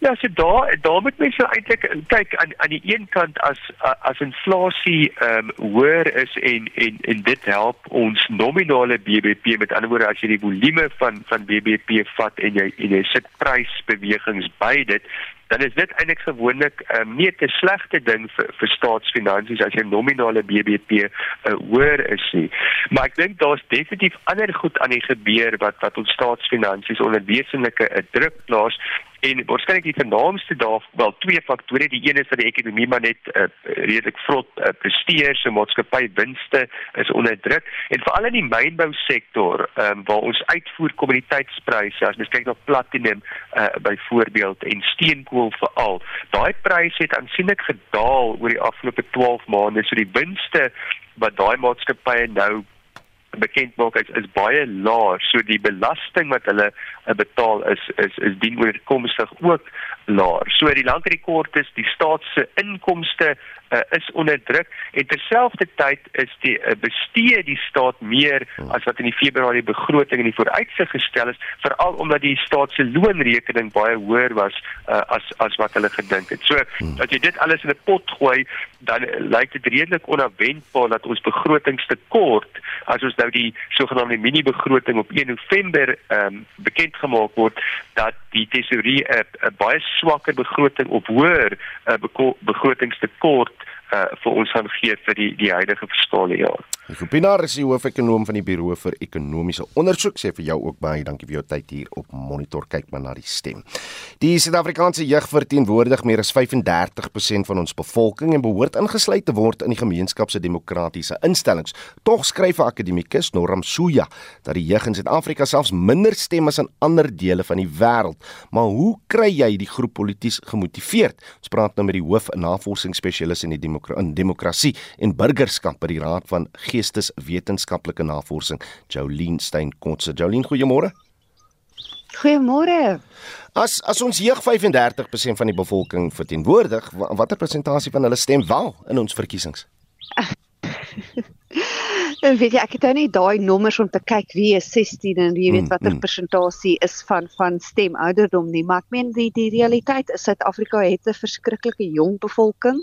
Ja, so daar daar moet mense eintlik kyk aan aan die een kant as as inflasie ehm um, hoër is en en en dit help ons nominale BBP met ander woorde as jy die volume van van BBP vat en jy en jy sit prysbewegings by dit dan is dit eintlik gewoonlik um, nie 'n slegte ding vir vir staatsfinansies as jy nominale BBP uh, eh, hoër is nie. Maar ek dink daar's definitief ander goed aan die gebeur wat wat ons staatsfinansies onder wesenlike uh, druk plaas en waarskynlik die vernaamste daar wel twee faktore. Die een is dat die ekonomie maar net uh, redelik vrot uh, presteer so maatskappy winste is onder druk. En veral in die mynbou sektor um, waar ons uitvoer kommoditeitspryse as mens kyk na platinum uh, byvoorbeeld en steenkool veral daai pryse het aansienlik gedaal oor die afgelope 12 maande. So die winste wat daai maatskappye nou bekend maak is, is baie laag. So die belasting wat hulle uh, betaal is is is dienoorkomstig ook laag. So die langer die kort is, die staat se inkomste uh, is onder druk en terselfdertyd is die uh, bestee die staat meer as wat in die Februarie begroting in die vooruitsig gestel is, veral omdat die staat se loonrekening baie hoër was uh, as as wat hulle gedink het. So as jy dit alles in 'n pot gooi, dan uh, lyk dit redelik onverwendbaar dat ons begrotingstekort as ons nou die sogenaamde mini begroting op 1 November um, bekend gemaak word dat die tesourier 'n baie swakker begroting op hoër uh, begrotingstekort uh, vir ons gaan gee vir die die huidige fiskale jaar. Rupinar is die hoofekonoom van die Buro vir Ekonomiese Ondersoek. Sê vir jou ook baie dankie vir jou tyd hier op Monitor. Kyk maar na die stem. Die Suid-Afrikaanse jeug verteenwoordig meer as 35% van ons bevolking en behoort ingesluit te word in die gemeenskap se demokratiese instellings. Tog skryf 'n akademikus, Noram Suya, dat die jeug in Suid-Afrika selfs minder stem as in ander dele van die wêreld. Maar hoe kry jy die groep polities gemotiveerd? Ons praat nou met die hoof navorsingsspesialis in die demokra in demokrasie en burgerskap by die Raad van Geesteswetenskaplike Navorsing, Jolien Steyn-Kotse. Jolien, goeiemôre. Goeiemôre. As as ons jeug 35% van die bevolking verteenwoordig, watter persentasie van hulle stem wel in ons verkiesings? [LAUGHS] En weet jy, ek het nou net daai nommers om te kyk wie is 16 en wie weet mm, watter mm. persentasie is van van stem ouderdom nie, maar ek meen die die realiteit is Suid-Afrika het 'n verskriklike jong bevolking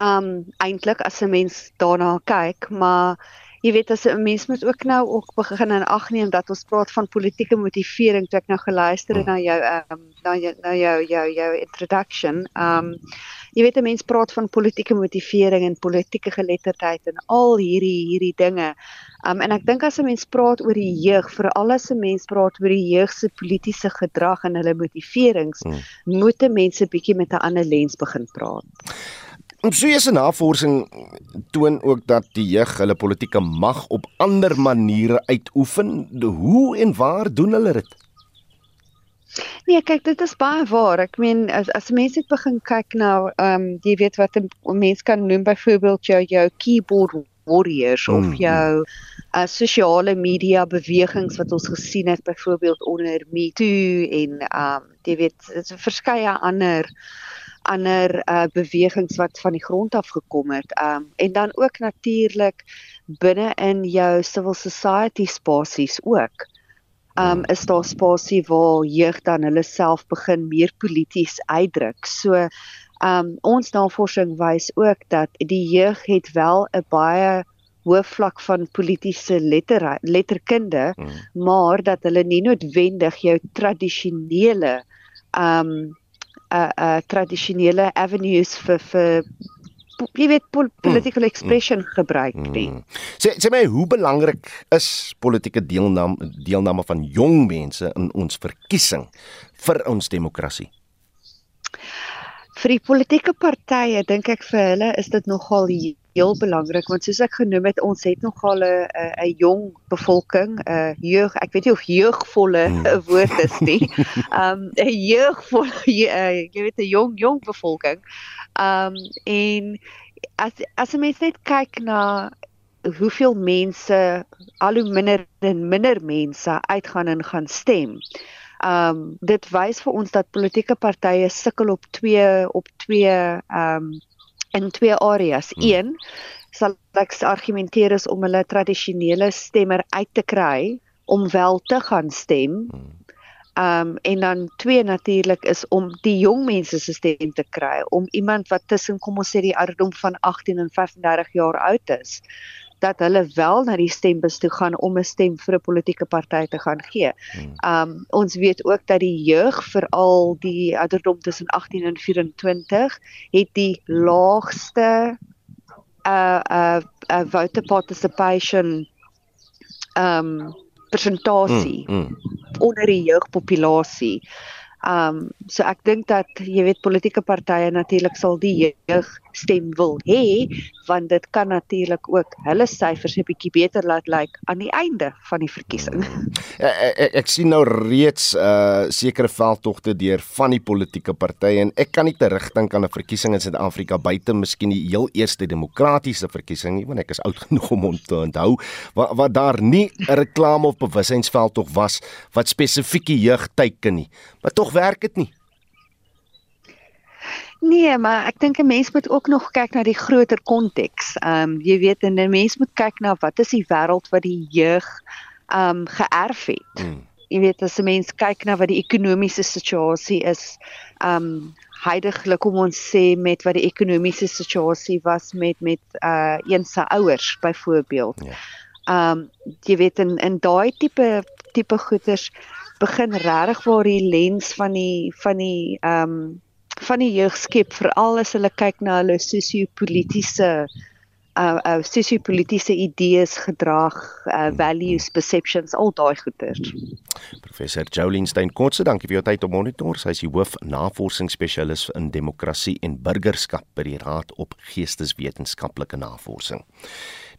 um eintlik as 'n mens daarna kyk, maar jy weet as 'n mens moet ook nou ook begin en agneem dat ons praat van politieke motivering, toe ek nou geluister het na jou um na jou na jou jou jou introduction. Um jy weet 'n mens praat van politieke motivering en politieke geletterdheid en al hierdie hierdie dinge. Um en ek dink as 'n mens praat oor die jeug, veral as 'n mens praat oor die jeug se politieke gedrag en hulle motiverings, hmm. moet mense bietjie met 'n ander lens begin praat. Soos se navorsing toon ook dat die jeug hulle politieke mag op ander maniere uitoefen. Hoe en waar doen hulle dit? Nee, kyk, dit is baie waar. Ek meen as as mense dit begin kyk nou, ehm um, jy weet wat 'n mens kan noem byvoorbeeld jou jou keyboard warriors mm, of jou uh, sosiale media bewegings wat ons gesien het byvoorbeeld onder Me Too en ehm um, jy weet, verskeie ander ander uh, bewegings wat van die grond af gekom het. Um en dan ook natuurlik binne in jou civil society spasies ook. Um is daar spasie waar jeug dan hulle self begin meer polities uitdruk. So um ons navorsing wys ook dat die jeug het wel 'n baie hoë vlak van politieke letter letterkunde, hmm. maar dat hulle nie noodwendig jou tradisionele um uh uh tradisionele avenues vir vir jy weet pol political mm. expression mm. gebruik nie. Mm. Sê sê my hoe belangrik is politieke deelname deelname van jong mense in ons verkiesing vir ons demokrasie? Vir die politieke partye dink ek vir hulle is dit nogal heel belangrik want soos ek genoem het, ons het nogal 'n 'n jong bevolking, 'n jeug, ek weet nie of jeugvolle 'n hmm. woord is nie. [LAUGHS] Um 'n jeugvolle [LAUGHS] jy weet 'n jong jong bevolking. Um en as as 'n mens net kyk na hoeveel mense al hoe minder en minder mense uitgaan en gaan stem. Um dit wys vir ons dat politieke partye sukkel op twee op twee um in twee areas. Hmm. Een sal ek argumenteer is om hulle tradisionele stemmer uit te kry om wel te gaan stem. Hmm. Um en dan twee natuurlik is om die jong mense se stem te kry, om iemand wat tussen kom ons sê die ouderdom van 18 en 35 jaar oud is dat hulle wel na die stembus toe gaan om 'n stem vir 'n politieke party te gaan gee. Hmm. Um ons weet ook dat die jeug veral die ouderdom tussen 18 en 24 het die laagste uh uh, uh voter participation um persentasie mm, mm. onder die jeugpopulasie. Um so ek dink dat jy weet politieke partye natuurlik sal die jeug stem wil hê want dit kan natuurlik ook hulle syfers 'n bietjie beter laat lyk like aan die einde van die verkiesing. Ja, ek, ek, ek sien nou reeds uh sekere veldtogte deur van die politieke partye en ek kan nie terugdink aan 'n verkiesing in Suid-Afrika buite miskien die heel eerste demokratiese verkiesing nie want ek is oud [LAUGHS] genoeg om hom te onthou wat wat daar nie 'n reklame of bewussynsveldtog was wat spesifieke jeug teiken nie. Maar tog werk dit nie. Nee, maar ek dink 'n mens moet ook nog kyk na die groter konteks. Ehm um, jy weet 'n mens moet kyk na wat is die wêreld wat die jeug ehm um, geërf het. Hmm. Jy weet as 'n mens kyk na wat die ekonomiese situasie is, ehm um, heidaglik kom ons sê met wat die ekonomiese situasie was met met uh een se ouers byvoorbeeld. Ja. Ehm um, jy weet in in daai tipe tipe goeders begin regtig waar die lens van die van die ehm um, van die jeug skep veral as hulle kyk na hulle sosio-politiese uh uh sosio-politiese idees, gedrag, uh values, perceptions, al daai goeters. Professor Jolien Stein Kotse, dankie vir jou tyd op monitor. Sy is die hoof navorsingsspesialis in demokrasie en burgerskap by die Raad op Geesteswetenskaplike Navorsing.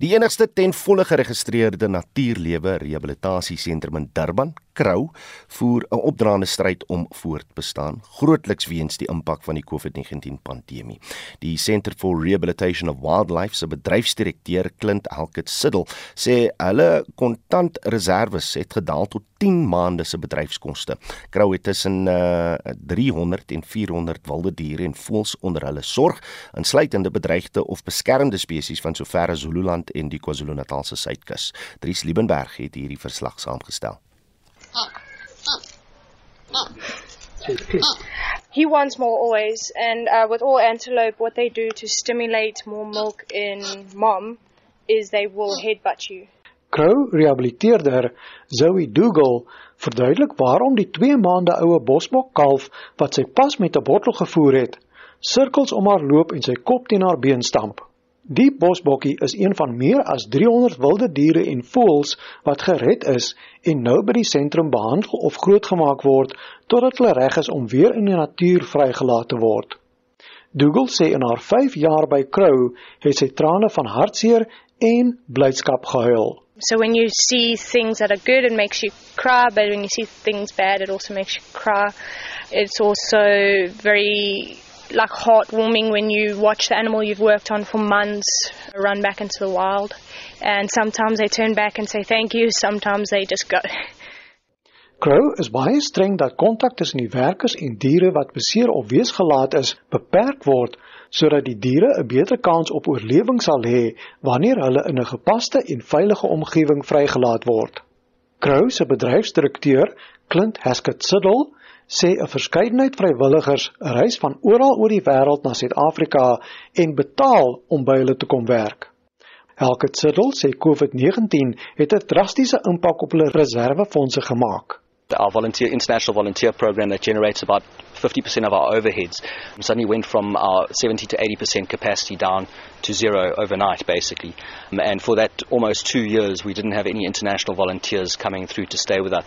Die enigste ten volle geregistreerde natuurlewe rehabilitasiesentrum in Durban, Krou, voer 'n opdraande stryd om voort te bestaan, grootliks weens die impak van die COVID-19 pandemie. Die Center for Rehabilitation of Wildlife se bedryfsdirekteur, Clint Halkett Siddle, sê hulle kontantreserwes het gedaal tot 10 maande se bedryfskoste. Krou het tussen uh, 300 en 400 wilde diere en voëls onder hulle sorg, insluitende bedreigde of beskermde spesies van sover as Zululand en die KwaZulu-Natalse suidkus. Dries Liebenberg het hierdie verslag saamgestel. He wants more always, and uh, with all antelope, what they do to stimulate more milk in mom is they will headbutt you. Crow rehabiliteerder Zoe Dougal verduidelik waarom die 2 maande oue bosbok kalf wat sy pas met 'n bottel gevoer het, sirkels om haar loop en sy kop teen haar been stamp. Die bosbokkie is een van meer as 300 wilde diere en voëls wat gered is en nou by die sentrum behandel of grootgemaak word totdat hulle reg is om weer in die natuur vrygelaat te word. Dougal sê in haar 5 jaar by Crow het sy trane van hartseer en blydskap gehuil. So when you see things that are good it makes you cry but when you see things bad it also makes you cry. It's also very like heartwarming when you watch the animal you've worked on for months run back into the wild. And sometimes they turn back and say thank you, sometimes they just go. Crow is baie streng dat kontak tussen die werkers en diere wat beseer of weesgelaat is beperk word sodat die diere 'n beter kans op oorlewing sal hê wanneer hulle in 'n gepaste en veilige omgewing vrygelaat word. Crow se bedryfsdirekteur, Clint Haskett Siddle, sê 'n verskeidenheid vrywilligers reis van oral oor die wêreld na Suid-Afrika en betaal om by hulle te kom werk. Elke Siddle sê COVID-19 het 'n drastiese impak op hulle reservefondse gemaak. Our volunteer international volunteer program that generates about 50% of our overheads suddenly went from our 70 to 80% capacity down to zero overnight, basically. Um, and for that almost two years, we didn't have any international volunteers coming through to stay with us.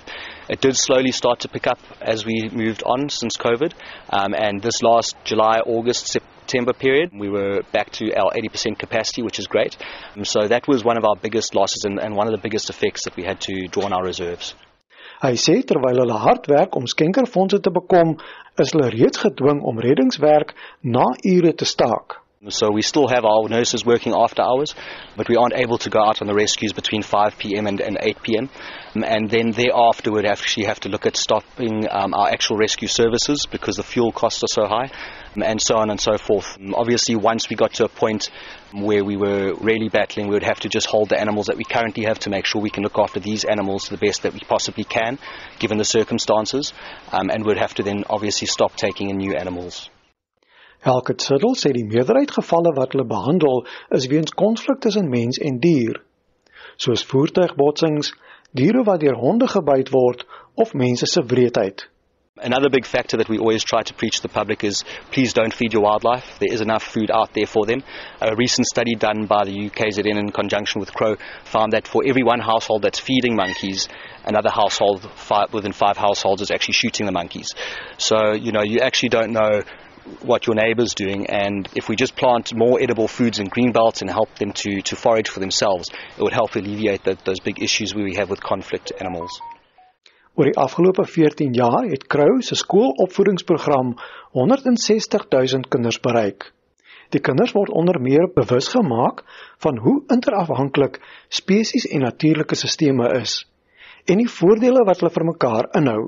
It did slowly start to pick up as we moved on since COVID. Um, and this last July, August, September period, we were back to our 80% capacity, which is great. Um, so that was one of our biggest losses and, and one of the biggest effects that we had to draw on our reserves. Hy sê terwyl hulle hard werk om skenkerfondse te bekom, is hulle reeds gedwing om reddingswerk na ure te staak. So we still have our nurses working after hours, but we aren't able to go out on the rescues between 5 p.m. and, and 8 p.m. And then thereafter we'd actually have to look at stopping um, our actual rescue services because the fuel costs are so high, um, and so on and so forth. Um, obviously, once we got to a point where we were really battling, we would have to just hold the animals that we currently have to make sure we can look after these animals the best that we possibly can, given the circumstances, um, and we'd have to then obviously stop taking in new animals. Elke Siddel sê die meerderheid gevalle wat hulle behandel is weens konflik tussen mens en dier, soos voertuigbotsings, diere wat deur honde gebyt word of mense se wreedheid. Another big factor that we always try to preach to the public is please don't feed your wildlife. There is enough food out there for them. A recent study done by the UKZN in conjunction with Crow found that for every one household that's feeding monkeys, another household five, within five households is actually shooting the monkeys. So, you know, you actually don't know what your neighbor's doing and if we just plant more edible foods in green belts and help them to, to forage for themselves, it would help alleviate the, those big issues we have with conflict animals. Oor die afgelope 14 jaar het Crow se skoolopvoedingsprogram 160 000 kinders bereik. Die kinders word onder meer bewus gemaak van hoe interafhanklik spesies en natuurlike stelsels is en die voordele wat hulle vir mekaar inhou.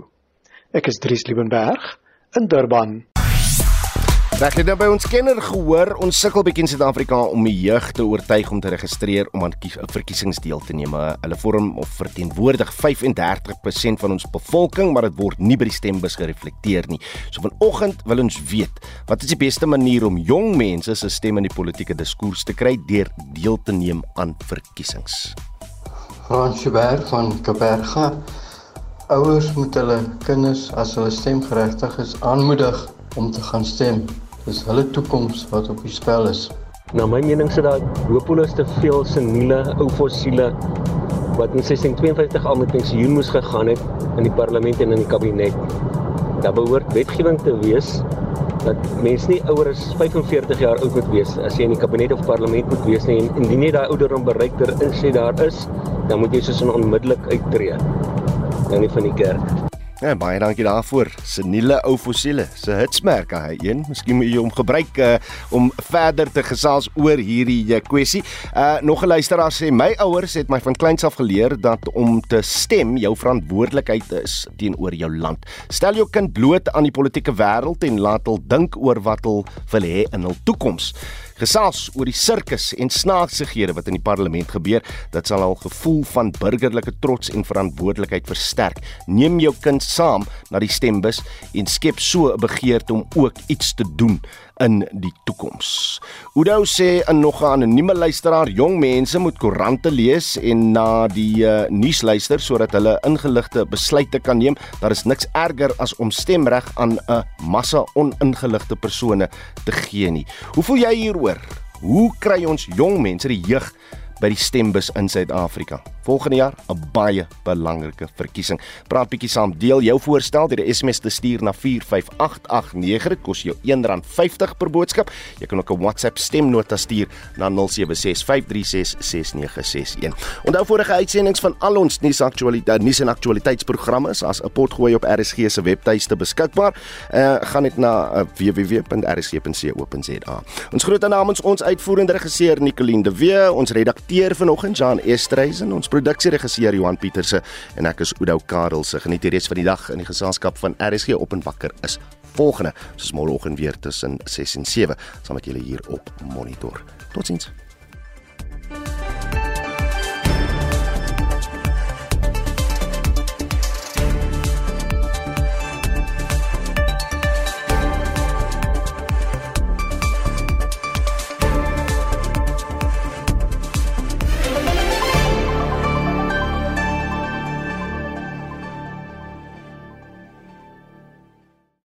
Ek is Dries Liebenberg in Durban. Ek het nou by ons kenner gehoor, ons sukkel bietjie in Suid-Afrika om die jeug te oortuig om te registreer om aan verkiesings deel te neem. Hulle vorm of verteenwoordig 35% van ons bevolking, maar dit word nie by die stembus gereflekteer nie. So vanoggend wil ons weet, wat is die beste manier om jong mense se stem in die politieke diskurs te kry deur deel te neem aan verkiesings? Fransberg van Kaberga. Ouers moet hulle kinders as hulle stemgeregtig is aanmoedig om te gaan stem. Dis hulle toekoms wat op die spel is. Na my mening sit daar hopeloos te veel seniele ou fossiele wat in 1652 al met pensioen moes gegaan het in die parlement en in die kabinet. Daar behoort wetgewing te wees dat mense nie ouer as 45 jaar oud moet wees as jy in die kabinet of parlement moet wees nie en indien jy daai ouderdom bereik ter insê daar is, dan moet jy soos onmiddellik uittreë. Dan nie van die kerk. Ja, baie dankie daarvoor. Seniele ou fossiele, se hitsmerk hy een. Miskien moet jy hom gebruik uh, om verder te gesels oor hierdie uh, kwessie. Uh nog 'n luisteraar sê my ouers het my van kleins af geleer dat om te stem jou verantwoordelikheid is teenoor jou land. Stel jou kind bloot aan die politieke wêreld en laat hom dink oor wat hom wil hê in hul toekoms gesels oor die sirkus en snaaksighede wat in die parlement gebeur, dit sal al gevoel van burgerlike trots en verantwoordelikheid versterk. Neem jou kind saam na die stembus en skep so 'n begeerte om ook iets te doen in die toekoms. Oudo sê 'n nog 'n anonieme luisteraar, jong mense moet koerante lees en na die uh, nuus luister sodat hulle ingeligte besluite kan neem. Daar is niks erger as om stemreg aan 'n massa oningeligte persone te gee nie. Hoe voel jy hieroor? Hoe kry ons jong mense, die jeug by die stembus in Suid-Afrika. Volgende jaar 'n baie belangrike verkiesing. Praat bietjie saam, deel jou voorstel deur 'n SMS te stuur na 45889. Dit kos jou R1.50 per boodskap. Jy kan ook 'n WhatsApp stemnota stuur na 0765366961. Onthou vorige uitsendings van al ons nuusaktualiteit, nuus en aktualiteitsprogramme is as 'n potgooi op RSG se webtuiste beskikbaar. Uh, gaan net na uh, www.rsg.co.za. Ons groet namens ons uitvoerende regisseur Nicoline de Wee, ons redakteur redakteur vanoggend Jan Estreisen, ons produksieregisseur Johan Pieterse en ek is Oudou Karel se. Geniet die res van die dag in die geselskap van RSG op en wakker is volgende, soos môreoggend weer tussen 6 en 7, saam met julle hier op Monitor. Totsiens.